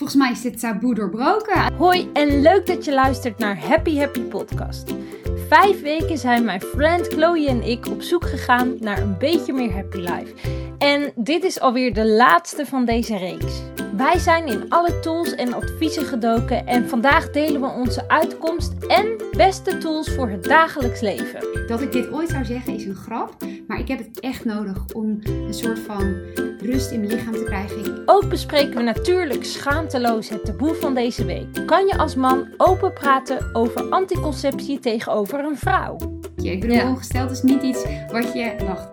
Volgens mij is dit taboe doorbroken. Hoi en leuk dat je luistert naar Happy Happy Podcast. Vijf weken zijn mijn friend Chloe en ik op zoek gegaan naar een beetje meer happy life. En dit is alweer de laatste van deze reeks. Wij zijn in alle tools en adviezen gedoken en vandaag delen we onze uitkomst en beste tools voor het dagelijks leven. Dat ik dit ooit zou zeggen is een grap, maar ik heb het echt nodig om een soort van rust in mijn lichaam te krijgen. Ook bespreken we natuurlijk schaamteloos het taboe van deze week. Kan je als man open praten over anticonceptie tegenover een vrouw? Ik bedoel, Ja. ongesteld is niet iets wat je... Wacht,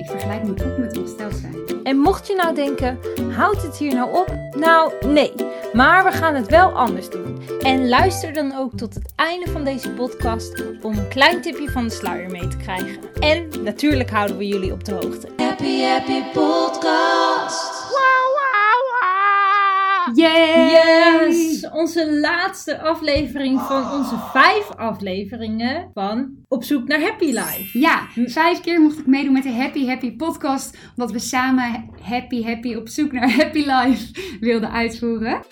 ik vergelijk nu ook met ongesteld zijn. En mocht je nou denken, houdt het hier nou op? Nou, nee. Maar we gaan het wel anders doen. En luister dan ook tot het einde van deze podcast om een klein tipje van de sluier mee te krijgen. En natuurlijk houden we jullie op de hoogte. Happy Happy Podcast. Yay! Yes! Onze laatste aflevering van onze vijf afleveringen van Op zoek naar Happy Life. Ja, vijf keer mocht ik meedoen met de Happy Happy podcast. Omdat we samen Happy Happy op zoek naar Happy Life wilden uitvoeren.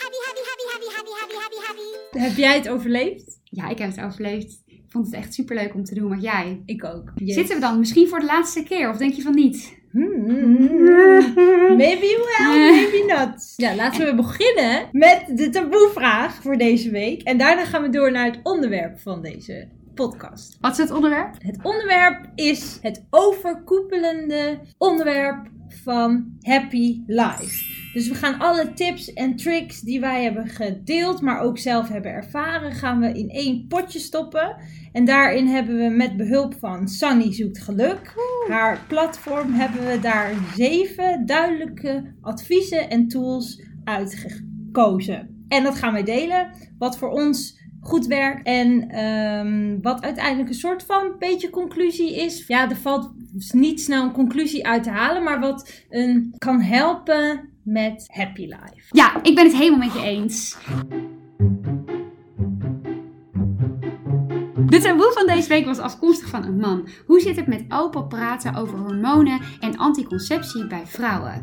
Heb jij het overleefd? Ja, ik heb het overleefd. Ik vond het echt super leuk om te doen, maar jij? Ik ook. Zitten we dan misschien voor de laatste keer of denk je van niet? Maybe well, maybe not. Ja, laten we beginnen met de taboevraag voor deze week. En daarna gaan we door naar het onderwerp van deze podcast. Wat is het onderwerp? Het onderwerp is het overkoepelende onderwerp van Happy Life. Dus we gaan alle tips en tricks die wij hebben gedeeld, maar ook zelf hebben ervaren, gaan we in één potje stoppen. En daarin hebben we met behulp van Sunny Zoekt Geluk, haar platform, hebben we daar zeven duidelijke adviezen en tools uitgekozen. En dat gaan wij delen, wat voor ons goed werkt en ehm, wat uiteindelijk een soort van beetje conclusie is. Ja, er valt niet snel een conclusie uit te halen, maar wat een, kan helpen met happy life. Ja, ik ben het helemaal met je eens. De taboe van deze week was afkomstig van een man. Hoe zit het met open praten over hormonen en anticonceptie bij vrouwen?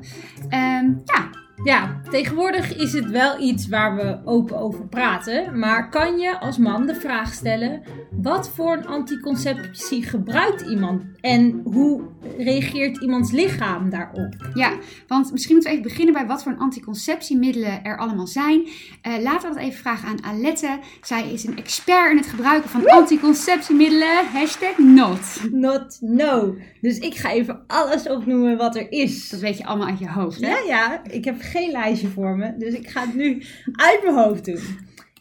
Ehm, ja, Ja, tegenwoordig is het wel iets waar we open over praten. Maar kan je als man de vraag stellen: wat voor een anticonceptie gebruikt iemand? En hoe reageert iemands lichaam daarop? ja, want misschien moeten we even beginnen bij wat voor anticonceptiemiddelen er allemaal zijn. Eh, laten we dat even vragen aan Alette. Zij is een expert in het gebruiken van anticonceptiemiddelen. Hashtag not. Not no. Dus ik ga even alles opnoemen wat er is. Dat weet je allemaal uit je hoofd, hè? Ja, ja, ik heb geen lijstje voor me, dus ik ga het nu uit mijn hoofd doen.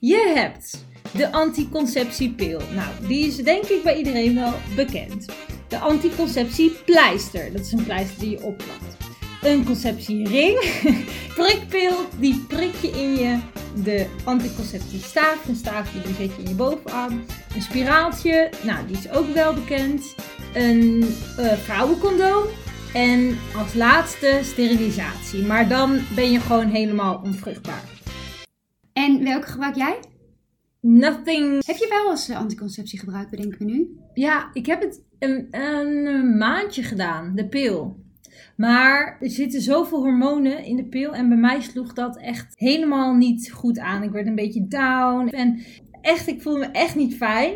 Je hebt de anticonceptiepil. Nou, die is denk ik bij iedereen wel bekend. De anticonceptiepleister, dat is een pleister die je opplakt. Een conceptiering, prikpil, die prik je in je. De anticonceptiestaaf, een staafje die zet je in je bovenarm. Een spiraaltje, nou die is ook wel bekend. Een eh, vrouwencondoom. En als laatste sterilisatie. Maar dan ben je gewoon helemaal onvruchtbaar. En welke gebruik jij? Nothing. Heb je wel eens eh, anticonceptie gebruikt, bedenk me nu? Ja, ik heb het een, een maandje gedaan, de pil. Maar er zitten zoveel hormonen in de pil. En bij mij sloeg dat echt helemaal niet goed aan. Ik werd een beetje down. En echt, ik voelde me echt niet fijn.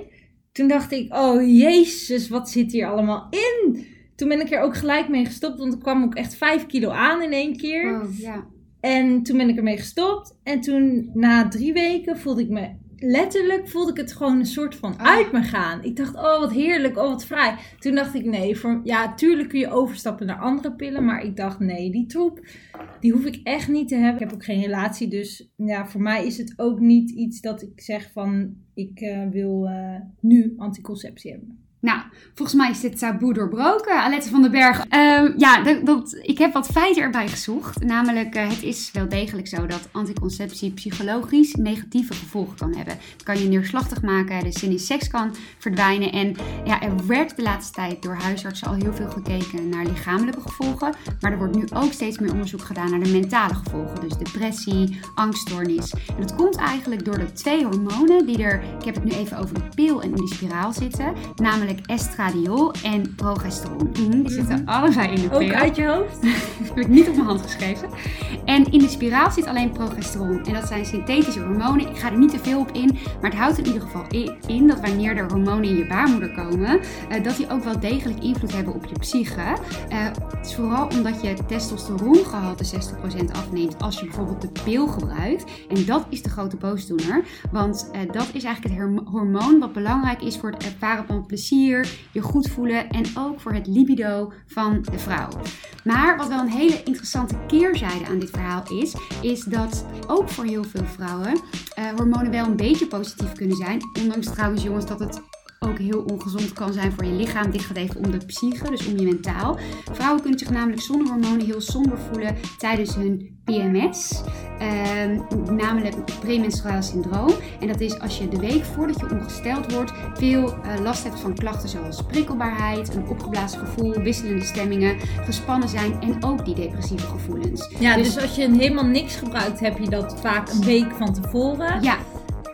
Toen dacht ik, oh jezus, wat zit hier allemaal in? Toen ben ik er ook gelijk mee gestopt. Want er kwam ook echt 5 kilo aan in één keer. Wow, ja. En toen ben ik ermee gestopt. En toen na drie weken voelde ik me letterlijk voelde ik het gewoon een soort van Ah. uit me gaan. Ik dacht, oh wat heerlijk, oh wat vrij. Toen dacht ik, nee, voor, ja, tuurlijk kun je overstappen naar andere pillen. Maar ik dacht, nee, die troep, die hoef ik echt niet te hebben. Ik heb ook geen relatie, dus ja, voor mij is het ook niet iets dat ik zeg van, ik eh, wil eh, nu anticonceptie hebben. Nou, volgens mij is dit taboe doorbroken. Alette van den Berg. Ehm, ja, dat, ik heb wat feiten erbij gezocht. Namelijk, eh, het is wel degelijk zo dat anticonceptie psychologisch negatieve gevolgen kan hebben. Het kan je neerslachtig maken, de zin in seks kan verdwijnen. En ja, er werd de laatste tijd door huisartsen al heel veel gekeken naar lichamelijke gevolgen. Maar er wordt nu ook steeds meer onderzoek gedaan naar de mentale gevolgen. Dus depressie, angststoornis. En dat komt eigenlijk door de twee hormonen die er, ik heb het nu even over de pil en de spiraal zitten. Namelijk namelijk estradiol en progesteron. Mm, die zitten Mhm. allebei in de Ook pil. uit je hoofd? Dat heb ik niet op mijn hand geschreven. En in de spiraal zit alleen progesteron. En dat zijn synthetische hormonen. Ik ga er niet te veel op in. Maar het houdt in ieder geval in dat wanneer er hormonen in je baarmoeder komen, eh, dat die ook wel degelijk invloed hebben op je psyche. Eh, het is vooral omdat je testosterongehalte 60% afneemt als je bijvoorbeeld de pil gebruikt. En dat is de grote boosdoener. Want eh, dat is eigenlijk het hormoon wat belangrijk is voor het ervaren van plezier, je goed voelen en ook voor het libido van de vrouw. Maar wat wel een hele interessante keerzijde aan dit verhaal is, is dat ook voor heel veel vrouwen eh, hormonen wel een beetje positief kunnen zijn. Ondanks trouwens jongens dat het ook heel ongezond kan zijn voor je lichaam. Dit gaat even om de psyche, dus om je mentaal. Vrouwen kunnen zich namelijk zonder hormonen heel somber voelen tijdens hun PMS. Ehm, namelijk premenstruaal syndroom. En dat is als je de week voordat je ongesteld wordt veel eh, last hebt van klachten zoals prikkelbaarheid, een opgeblazen gevoel, wisselende stemmingen, gespannen zijn en ook die depressieve gevoelens. Ja, dus, Dus- als je helemaal niks gebruikt, heb je dat vaak een week van tevoren. Ja,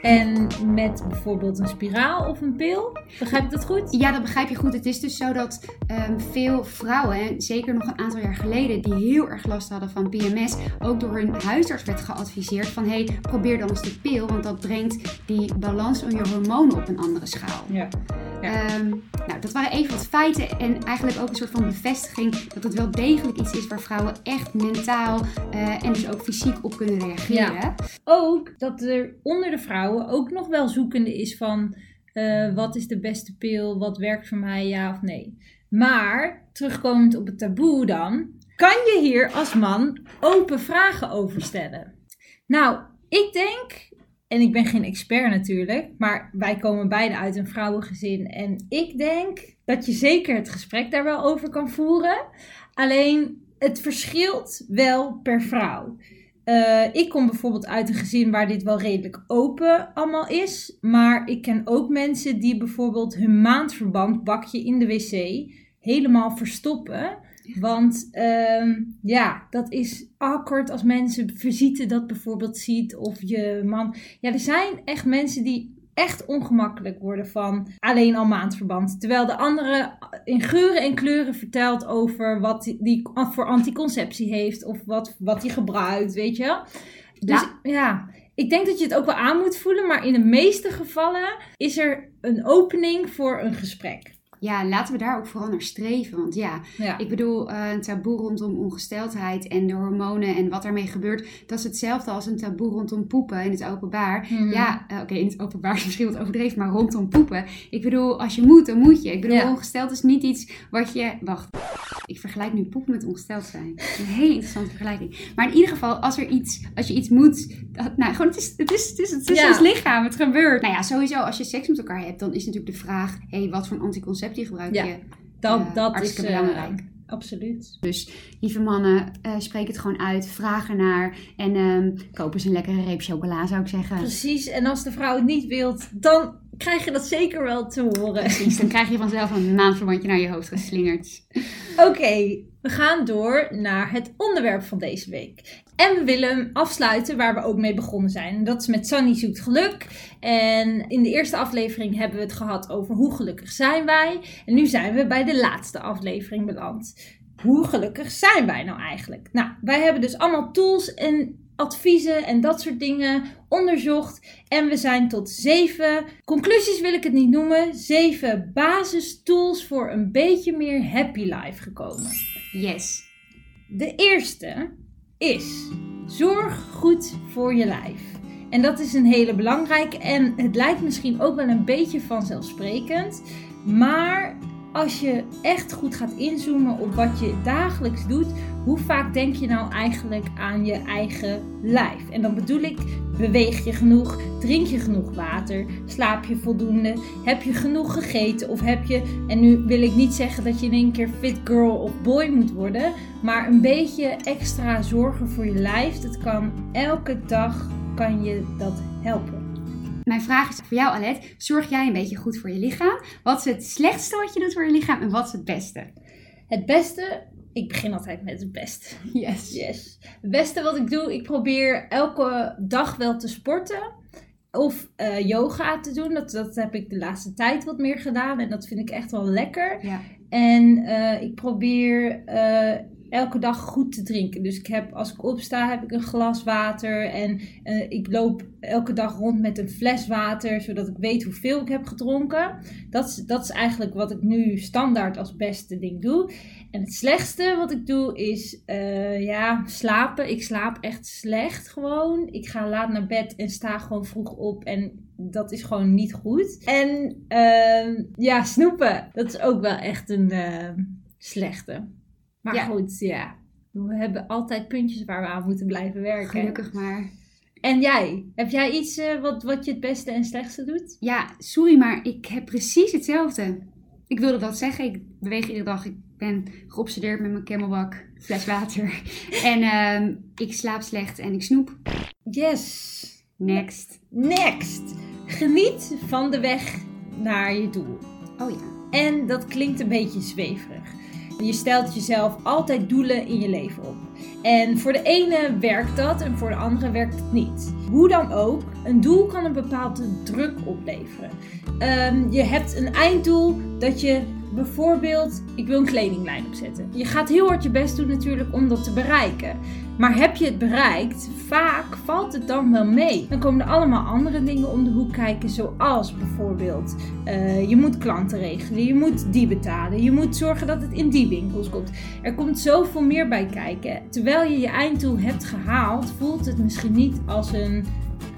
En met bijvoorbeeld een spiraal of een pil. Begrijp ik dat goed? Ja, dat begrijp je goed. Het is dus zo dat ehm, veel vrouwen, en zeker nog een aantal jaar geleden, die heel erg last hadden van PMS, ook door hun huisarts werd geadviseerd van hé, hey, probeer dan eens de pil, want dat brengt die balans van je hormonen op een andere schaal. Ja. Ja. Ehm, nou, dat waren even wat feiten en eigenlijk ook een soort van bevestiging dat het wel degelijk iets is waar vrouwen echt mentaal eh, en dus ook fysiek op kunnen reageren. Ook dat er onder de vrouwen ook nog wel zoekende is van eh, wat is de beste pil, wat werkt voor mij, ja of nee. Maar, terugkomend op het taboe dan, kan je hier als man open vragen over stellen? Nou, ik denk, en ik ben geen expert natuurlijk, maar wij komen beide uit een vrouwengezin. En ik denk dat je zeker het gesprek daar wel over kan voeren. Alleen, het verschilt wel per vrouw. Eh, ik kom bijvoorbeeld uit een gezin waar dit wel redelijk open allemaal is. Maar ik ken ook mensen die bijvoorbeeld hun maandverband bakje in de wc helemaal verstoppen. Want ehm, ja, dat is awkward als mensen visite dat bijvoorbeeld ziet. Of je man. Ja, er zijn echt mensen die echt ongemakkelijk worden van alleen al maandverband. Terwijl de andere in geuren en kleuren vertelt over wat die, die voor anticonceptie heeft. Of wat, wat hij gebruikt, weet je. Dus Ja. ja, ik denk dat je het ook wel aan moet voelen. Maar in de meeste gevallen is er een opening voor een gesprek. Ja, laten we daar ook vooral naar streven. Want ja, Ja. Ik bedoel, eh, een taboe rondom ongesteldheid en de hormonen en wat daarmee gebeurt, dat is hetzelfde als een taboe rondom poepen in het openbaar. Mhm. Ja, eh, oké, in het openbaar is misschien wat overdreven, maar rondom poepen. Ik bedoel, als je moet, dan moet je. Ik bedoel, Ja. ongesteld is niet iets wat je... Wacht, ik vergelijk nu poepen met ongesteld zijn. Dat is een hele interessante vergelijking. Maar in ieder geval, als er iets, als je iets moet... Dat, nou, gewoon, het is, het is, het is, het is Ja. ons lichaam, het gebeurt. Nou ja, sowieso, als je seks met elkaar hebt, dan is natuurlijk de vraag... Hé, hey, wat voor anticonceptie gebruik Ja. je? Dat, eh, dat is hartstikke eh, belangrijk. Absoluut. Dus lieve mannen, eh spreek het gewoon uit, vraag ernaar en ehm koop eens een lekkere reep chocola zou ik zeggen. Precies. En als de vrouw het niet wilt, dan krijg je dat zeker wel te horen. Precies, dan krijg je vanzelf een maandverbandje naar je hoofd geslingerd. Oké, we gaan door naar het onderwerp van deze week. En we willen hem afsluiten waar we ook mee begonnen zijn. En dat is met Sunny zoekt geluk. En in de eerste aflevering hebben we het gehad over hoe gelukkig zijn wij. En nu zijn we bij de laatste aflevering beland. Hoe gelukkig zijn wij nou eigenlijk? Nou, wij hebben dus allemaal tools en adviezen en dat soort dingen onderzocht. En we zijn tot zeven, conclusies wil ik het niet noemen, zeven basistools voor een beetje meer happy life gekomen. Yes. De eerste is zorg goed voor je lijf. En dat is een hele belangrijke en het lijkt misschien ook wel een beetje vanzelfsprekend. Maar als je echt goed gaat inzoomen op wat je dagelijks doet, hoe vaak denk je nou eigenlijk aan je eigen lijf? En dan bedoel ik, beweeg je genoeg? Drink je genoeg water? Slaap je voldoende? Heb je genoeg gegeten? Of heb je, en nu wil ik niet zeggen dat je in één keer fit girl of boy moet worden, maar een beetje extra zorgen voor je lijf, dat kan elke dag kan je dat helpen. Mijn vraag is voor jou Alet, zorg jij een beetje goed voor je lichaam? Wat is het slechtste wat je doet voor je lichaam en wat is het beste? Het beste, ik begin altijd met het beste. Yes. Yes. Het beste wat ik doe, ik probeer elke dag wel te sporten. of eh, yoga te doen. Dat, dat heb ik de laatste tijd wat meer gedaan. En dat vind ik echt wel lekker. Ja. En eh, ik probeer eh, elke dag goed te drinken. Dus ik heb, als ik opsta, heb ik een glas water. En eh, ik loop elke dag rond met een fles water, zodat ik weet hoeveel ik heb gedronken. Dat is, dat is eigenlijk wat ik nu standaard als beste ding doe. En het slechtste wat ik doe is eh, ja, slapen. Ik slaap echt slecht gewoon. Ik ga laat naar bed en sta gewoon vroeg op. En dat is gewoon niet goed. En ehm, ja, snoepen. Dat is ook wel echt een eh, slechte. Maar Ja. goed, ja. We hebben altijd puntjes waar we aan moeten blijven werken. Gelukkig maar. En jij? Heb jij iets eh, wat, wat je het beste en slechtste doet? Ja, sorry, maar ik heb precies hetzelfde. Ik wilde dat zeggen. Ik beweeg iedere dag. Ik ben geobsedeerd met mijn camelbak, fles water. En ehm, ik slaap slecht en ik snoep. Yes. Next. Next. Geniet van de weg naar je doel. Oh ja. En dat klinkt een beetje zweverig. Je stelt jezelf altijd doelen in je leven op. En voor de ene werkt dat en voor de andere werkt het niet. Hoe dan ook, een doel kan een bepaalde druk opleveren. Ehm, je hebt een einddoel dat je bijvoorbeeld, ik wil een kledinglijn opzetten. Je gaat heel hard je best doen natuurlijk om dat te bereiken. Maar heb je het bereikt, vaak valt het dan wel mee. Dan komen er allemaal andere dingen om de hoek kijken, zoals bijvoorbeeld eh, je moet klanten regelen, je moet die betalen, je moet zorgen dat het in die winkels komt. Er komt zoveel meer bij kijken. Terwijl je je einddoel hebt gehaald, voelt het misschien niet als een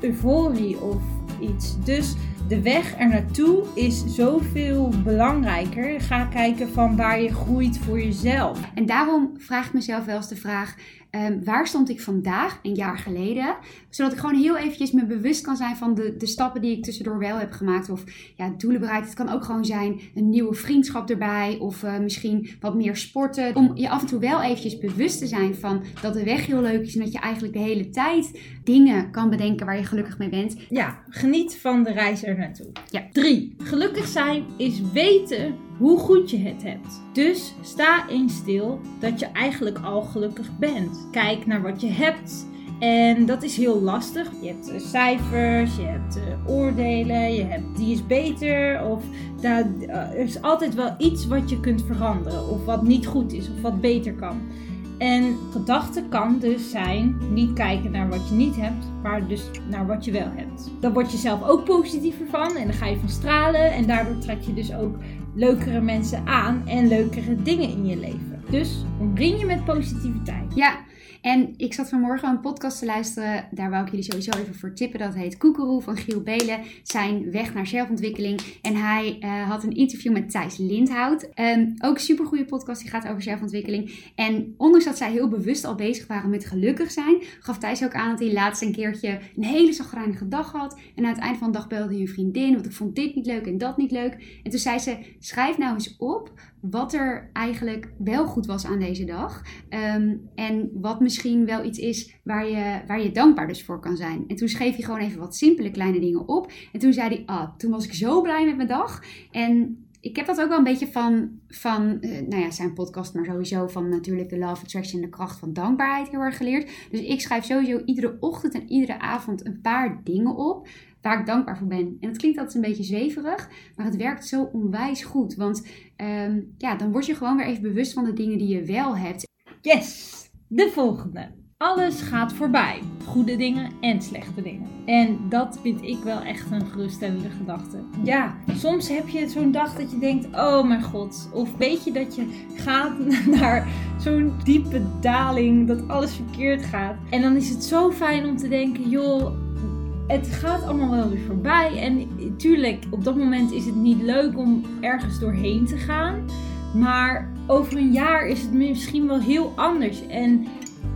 euforie of iets. Dus de weg er naartoe is zoveel belangrijker. Ga kijken van waar je groeit voor jezelf. En daarom vraag ik mezelf wel eens de vraag: ehm, waar stond ik vandaag, een jaar geleden? Zodat ik gewoon heel eventjes me bewust kan zijn van de, de stappen die ik tussendoor wel heb gemaakt. Of ja, doelen bereikt. Het kan ook gewoon zijn een nieuwe vriendschap erbij. Of eh, misschien wat meer sporten. Om je af en toe wel eventjes bewust te zijn van dat de weg heel leuk is. En dat je eigenlijk de hele tijd dingen kan bedenken waar je gelukkig mee bent. Ja, geniet van de reis er naartoe. Ja. 3. Gelukkig zijn is weten hoe goed je het hebt. Dus sta eens stil dat je eigenlijk al gelukkig bent. Kijk naar wat je hebt. En dat is heel lastig. Je hebt eh, cijfers, je hebt eh, oordelen, je hebt die is beter. Of daar, eh, is altijd wel iets wat je kunt veranderen. Of wat niet goed is, of wat beter kan. En gedachte kan dus zijn niet kijken naar wat je niet hebt, maar dus naar wat je wel hebt. Dan word je zelf ook positiever van en dan ga je van stralen en daardoor trek je dus ook leukere mensen aan en leukere dingen in je leven. Dus omring je met positiviteit. Ja, en ik zat vanmorgen een podcast te luisteren. Daar wou ik jullie sowieso even voor tippen. Dat heet Koekeroe van Giel Belen. Zijn weg naar zelfontwikkeling. En hij eh, had een interview met Thijs Lindhout. Ehm, ook supergoeie podcast die gaat over zelfontwikkeling. En ondanks dat zij heel bewust al bezig waren met gelukkig zijn, gaf Thijs ook aan dat hij laatst een keertje een hele zagrijnige dag had. En aan het eind van de dag belde hij een vriendin, want ik vond dit niet leuk en dat niet leuk. En toen zei ze, schrijf nou eens op wat er eigenlijk wel goed was aan deze dag. Ehm, en wat misschien wel iets is waar je, waar je dankbaar dus voor kan zijn. En toen schreef hij gewoon even wat simpele kleine dingen op. En toen zei hij, ah, toen was ik zo blij met mijn dag. En ik heb dat ook wel een beetje van, van eh, nou ja, zijn podcast, maar sowieso van natuurlijk de Love Attraction en de kracht van dankbaarheid heel erg geleerd. Dus ik schrijf sowieso iedere ochtend en iedere avond een paar dingen op waar ik dankbaar voor ben. En dat klinkt altijd een beetje zweverig, maar het werkt zo onwijs goed. Want ehm, ja, dan word je gewoon weer even bewust van de dingen die je wel hebt. Yes! De volgende. Alles gaat voorbij. Goede dingen en slechte dingen. En dat vind ik wel echt een geruststellende gedachte. Ja, soms heb je zo'n dag dat je denkt: oh mijn god. Of weet je dat je gaat naar zo'n diepe daling, dat alles verkeerd gaat. En dan is het zo fijn om te denken: joh, het gaat allemaal wel weer voorbij. En tuurlijk, op dat moment is het niet leuk om ergens doorheen te gaan. Maar over een jaar is het misschien wel heel anders. En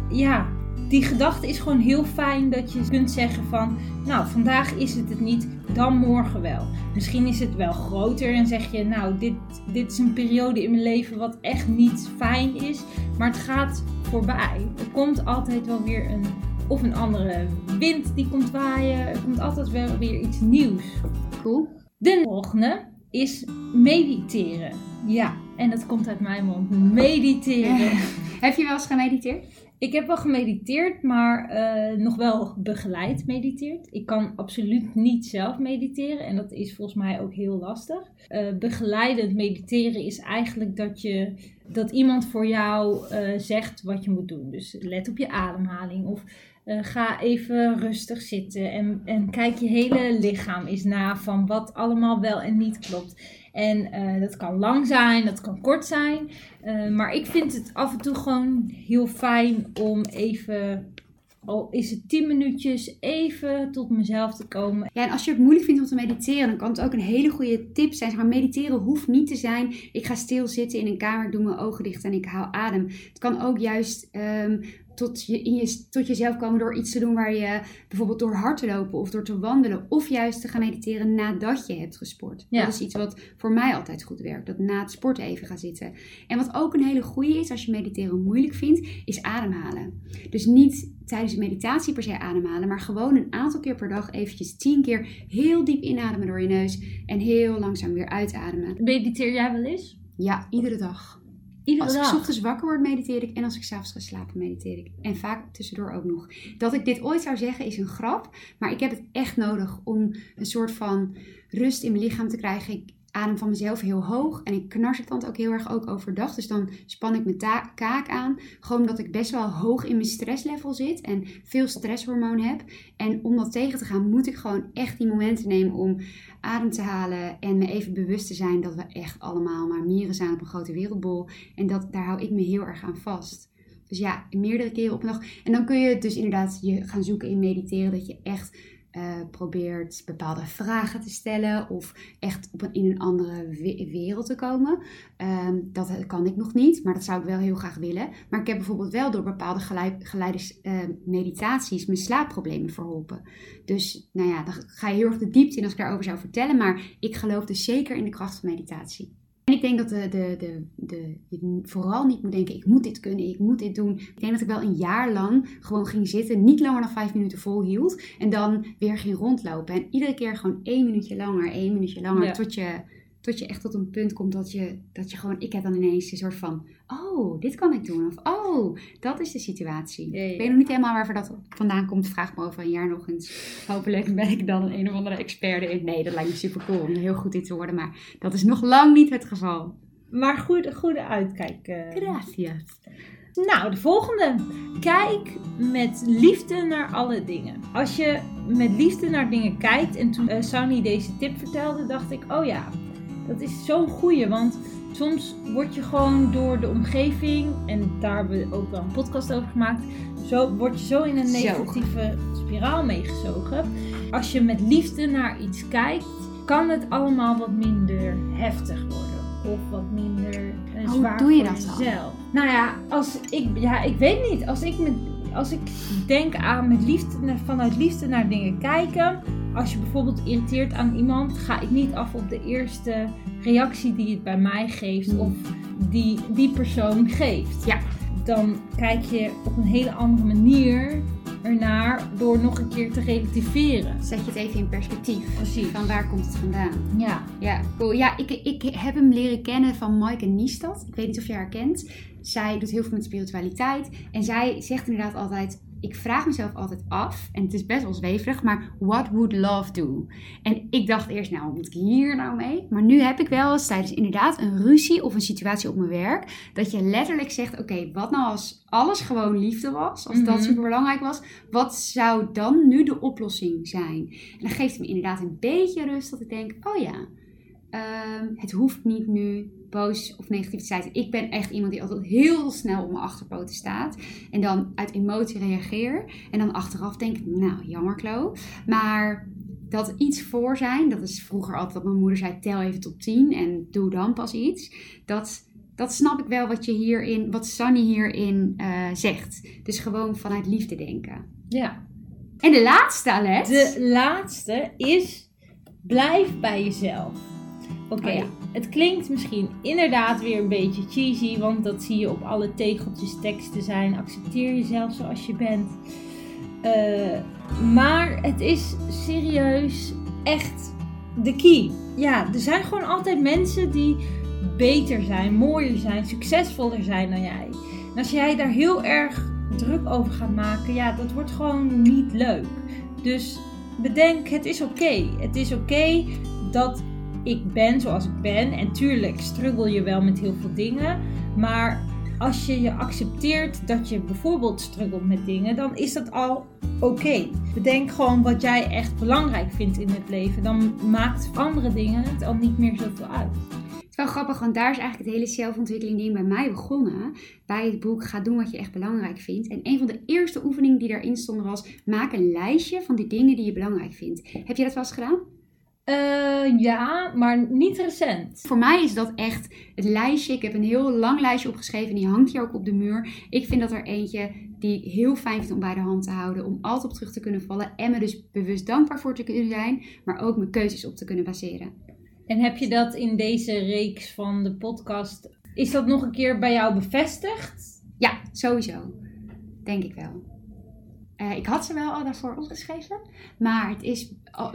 ja, die gedachte is gewoon heel fijn dat je kunt zeggen van, nou, vandaag is het het niet, dan morgen wel. Misschien is het wel groter en zeg je, nou, dit, dit is een periode in mijn leven wat echt niet fijn is, maar het gaat voorbij. Er komt altijd wel weer een, of een andere wind die komt waaien, er komt altijd wel weer iets nieuws. Cool. De volgende is mediteren. Ja, en dat komt uit mijn mond. Mediteren. Heb je wel eens gemediteerd? Ik heb wel gemediteerd, maar eh, nog wel begeleid mediteerd. Ik kan absoluut niet zelf mediteren en dat is volgens mij ook heel lastig. Uh, begeleidend mediteren is eigenlijk dat, je, dat iemand voor jou uh, zegt wat je moet doen. Dus let op je ademhaling of ga even rustig zitten en, en kijk je hele lichaam eens na van wat allemaal wel en niet klopt. En uh, dat kan lang zijn, dat kan kort zijn. Uh, maar ik vind het af en toe gewoon heel fijn om even, al is het 10 minuutjes, even tot mezelf te komen. Ja, en als je het moeilijk vindt om te mediteren, dan kan het ook een hele goede tip zijn. Maar mediteren hoeft niet te zijn. Ik ga stil zitten in een kamer, ik doe mijn ogen dicht en ik haal adem. Het kan ook juist um, tot, je, in je, tot jezelf komen door iets te doen waar je bijvoorbeeld door hard te lopen of door te wandelen. Of juist te gaan mediteren nadat je hebt gesport. Dat is iets wat voor mij altijd goed werkt. Dat na het sporten even gaan zitten. En wat ook een hele goede is als je mediteren moeilijk vindt, is ademhalen. Dus niet tijdens de meditatie per se ademhalen, maar gewoon een aantal keer per dag eventjes tien keer heel diep inademen door je neus en heel langzaam weer uitademen. Mediteer jij wel eens? Ja, iedere dag als ik ochtends wakker word, mediteer ik. En als ik s'avonds ga slapen, mediteer ik. En vaak tussendoor ook nog. Dat ik dit ooit zou zeggen is een grap. Maar ik heb het echt nodig om een soort van rust in mijn lichaam te krijgen. Ik adem van mezelf heel hoog. En ik knars het dan ook heel erg ook overdag. Dus dan span ik mijn kaak aan. Gewoon omdat ik best wel hoog in mijn stresslevel zit. En veel stresshormoon heb. En om dat tegen te gaan, moet ik gewoon echt die momenten nemen om adem te halen. En me even bewust te zijn dat we echt allemaal maar mieren zijn op een grote wereldbol. En dat, daar hou ik me heel erg aan vast. Dus ja, meerdere keren op een dag. En dan kun je dus inderdaad je gaan zoeken in mediteren. Dat je echt uh, probeert bepaalde vragen te stellen of echt op een, in een andere wereld te komen. Um, dat kan ik nog niet, maar dat zou ik wel heel graag willen. Maar ik heb bijvoorbeeld wel door bepaalde geleide uh, meditaties mijn slaapproblemen verholpen. Dus nou ja, dan ga je heel erg de diepte in als ik daarover zou vertellen. Maar ik geloof dus zeker in de kracht van meditatie. En ik denk dat de, de, de, de, je vooral niet moet denken, ik moet dit kunnen, ik moet dit doen. Ik denk dat ik wel een jaar lang gewoon ging zitten, niet langer dan vijf minuten volhield. En dan weer ging rondlopen. En iedere keer gewoon één minuutje langer, één minuutje langer, tot je tot je echt tot een punt komt dat je, dat je gewoon, ik heb dan ineens een soort van, oh, dit kan ik doen. Of, oh, dat is de situatie. Ik weet nog niet helemaal waarvoor dat vandaan komt. Vraag me over een jaar nog eens. Hopelijk ben ik dan een, een of andere expert in. Nee, dat lijkt me super cool om heel goed in te worden. Maar dat is nog lang niet het geval. Maar goede, goede uitkijk. Uh... Gracias. Nou, de volgende. Kijk met liefde naar alle dingen. Als je met liefde naar dingen kijkt, en toen uh, Sunny deze tip vertelde, dacht ik: oh ja, dat is zo'n goeie, want soms word je gewoon door de omgeving, en daar hebben we ook wel een podcast over gemaakt, zo, word je zo in een negatieve spiraal meegezogen. Als je met liefde naar iets kijkt, kan het allemaal wat minder heftig worden. Of wat minder uh, zwaar Hoe doe je dat dan? Nou ja, als ik, ja, ik weet niet. Als ik, met, als ik denk aan met liefde, vanuit liefde naar dingen kijken, als je bijvoorbeeld irriteert aan iemand, ga ik niet af op de eerste reactie die het bij mij geeft of die die persoon geeft. Ja. Dan kijk je op een hele andere manier ernaar door nog een keer te relativeren. Zet je het even in perspectief. Precies. Van waar komt het vandaan? Ja. Ja, cool. Ja, ik, ik heb hem leren kennen van Maaike Niestad. Ik weet niet of je haar kent. Zij doet heel veel met spiritualiteit. En zij zegt inderdaad altijd ik vraag mezelf altijd af, en het is best wel zweverig, maar what would love do? En ik dacht eerst, nou, wat moet ik hier nou mee? Maar nu heb ik wel eens tijdens inderdaad een ruzie of een situatie op mijn werk, dat je letterlijk zegt, oké, wat nou als alles gewoon liefde was, als dat mhm. super belangrijk was, wat zou dan nu de oplossing zijn? En dan geeft het me inderdaad een beetje rust dat ik denk, oh ja, Ehm, het hoeft niet nu boos of negatief te zijn. Ik ben echt iemand die altijd heel snel op mijn achterpoten staat. En dan uit emotie reageer. En dan achteraf denk ik, nou, jammer Klo. Maar dat iets voor zijn, dat is vroeger altijd wat mijn moeder zei, tel even tot 10 en doe dan pas iets. Dat, dat snap ik wel wat je hierin, wat Sunny hierin uh, zegt. Dus gewoon vanuit liefde denken. Ja. En de laatste, Alex. De laatste is, blijf bij jezelf. Oké, oh het klinkt misschien inderdaad weer een beetje cheesy, want dat zie je op alle tegeltjes teksten zijn. Accepteer jezelf zoals je bent. Uh, maar het is serieus echt de key. Ja, er zijn gewoon altijd mensen die beter zijn, mooier zijn, succesvoller zijn dan jij. En als jij daar heel erg druk over gaat maken, ja, dat wordt gewoon niet leuk. Dus bedenk, het is oké. Het is oké dat ik ben zoals ik ben. En tuurlijk struggle je wel met heel veel dingen. Maar als je je accepteert dat je bijvoorbeeld struggelt met dingen, dan is dat al oké. Bedenk gewoon wat jij echt belangrijk vindt in het leven. Dan maakt andere dingen het al niet meer zoveel uit. Het is wel grappig, want daar is eigenlijk het hele zelfontwikkeling ding bij mij begonnen. Bij het boek Ga doen wat je echt belangrijk vindt. En een van de eerste oefeningen die daarin stonden was: maak een lijstje van die dingen die je belangrijk vindt. Heb je dat wel eens gedaan? Uh, ja, maar niet recent. Voor mij is dat echt het lijstje. Ik heb een heel lang lijstje opgeschreven en die hangt hier ook op de muur. Ik vind dat er eentje die ik heel fijn vind om bij de hand te houden. Om altijd op terug te kunnen vallen en me dus bewust dankbaar voor te kunnen zijn. Maar ook mijn keuzes op te kunnen baseren. En heb je dat in deze reeks van de podcast, is dat nog een keer bij jou bevestigd? Ja, sowieso. Denk ik wel. Uh, ik had ze wel al daarvoor opgeschreven, maar het is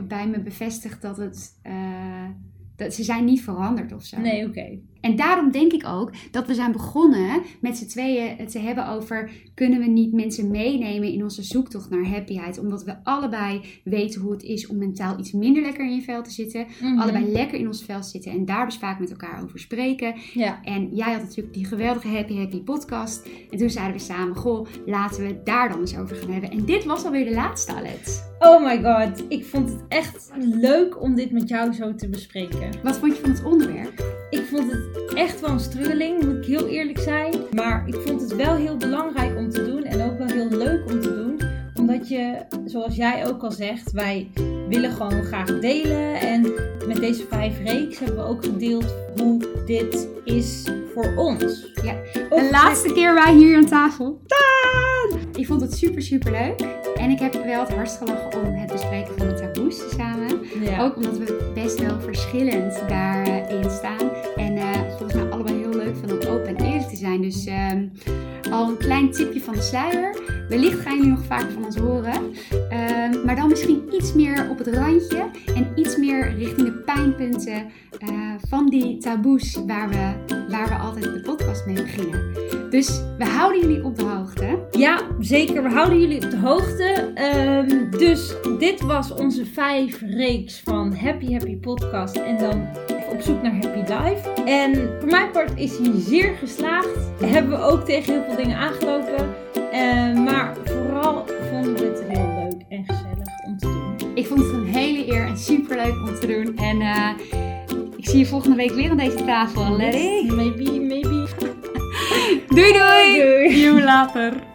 bij me bevestigd dat het. Uh, dat ze zijn niet veranderd of zo. Nee, oké. En daarom denk ik ook dat we zijn begonnen met z'n tweeën het te hebben over... kunnen we niet mensen meenemen in onze zoektocht naar happyheid? Omdat we allebei weten hoe het is om mentaal iets minder lekker in je vel te zitten. Mhm. Allebei lekker in ons vel zitten en daar dus vaak met elkaar over spreken. Ja. En jij had natuurlijk die geweldige Happy Happy podcast. En toen zeiden we samen, goh, laten we daar dan eens over gaan hebben. En dit was alweer de laatste, Alet. Oh my god, ik vond het echt leuk om dit met jou zo te bespreken. Wat vond je van het onderwerp? Ik vond het echt wel een struggeling, moet ik heel eerlijk zijn. Maar ik vond het wel heel belangrijk om te doen en ook wel heel leuk om te doen. Omdat je, zoals jij ook al zegt, wij willen gewoon graag delen. En met deze vijf reeks hebben we ook gedeeld hoe dit is voor ons. Ja, de laatste keer wij hier aan tafel. Taan! Ik vond het super, super leuk. En ik heb wel het hardst gelachen om het bespreken van de taboes samen. Ja. Ook omdat we best wel verschillend daarin staan. En uh, volgens mij allebei heel leuk van om open en eerlijk te zijn. Dus um, al een klein tipje van de sluier. Wellicht gaan jullie nog vaak van ons horen. Um, maar dan misschien iets meer op het randje. En iets meer richting de pijnpunten uh, van die taboes waar we, waar we altijd de podcast mee beginnen. Dus we houden jullie op de hoogte. Ja, zeker. We houden jullie op de hoogte. Um, dus dit was onze vijf reeks van Happy Happy Podcast. En dan op zoek naar Happy Life. En voor mijn part is hij zeer geslaagd. Hebben we ook tegen heel veel dingen aangelopen. Uh, maar vooral vonden we het heel leuk en gezellig om te doen. Ik vond het een hele eer en super leuk om te doen. En uh, ik zie je volgende week weer aan deze tafel. Letty. Maybe, maybe. Doei doei! Doei! Doei later.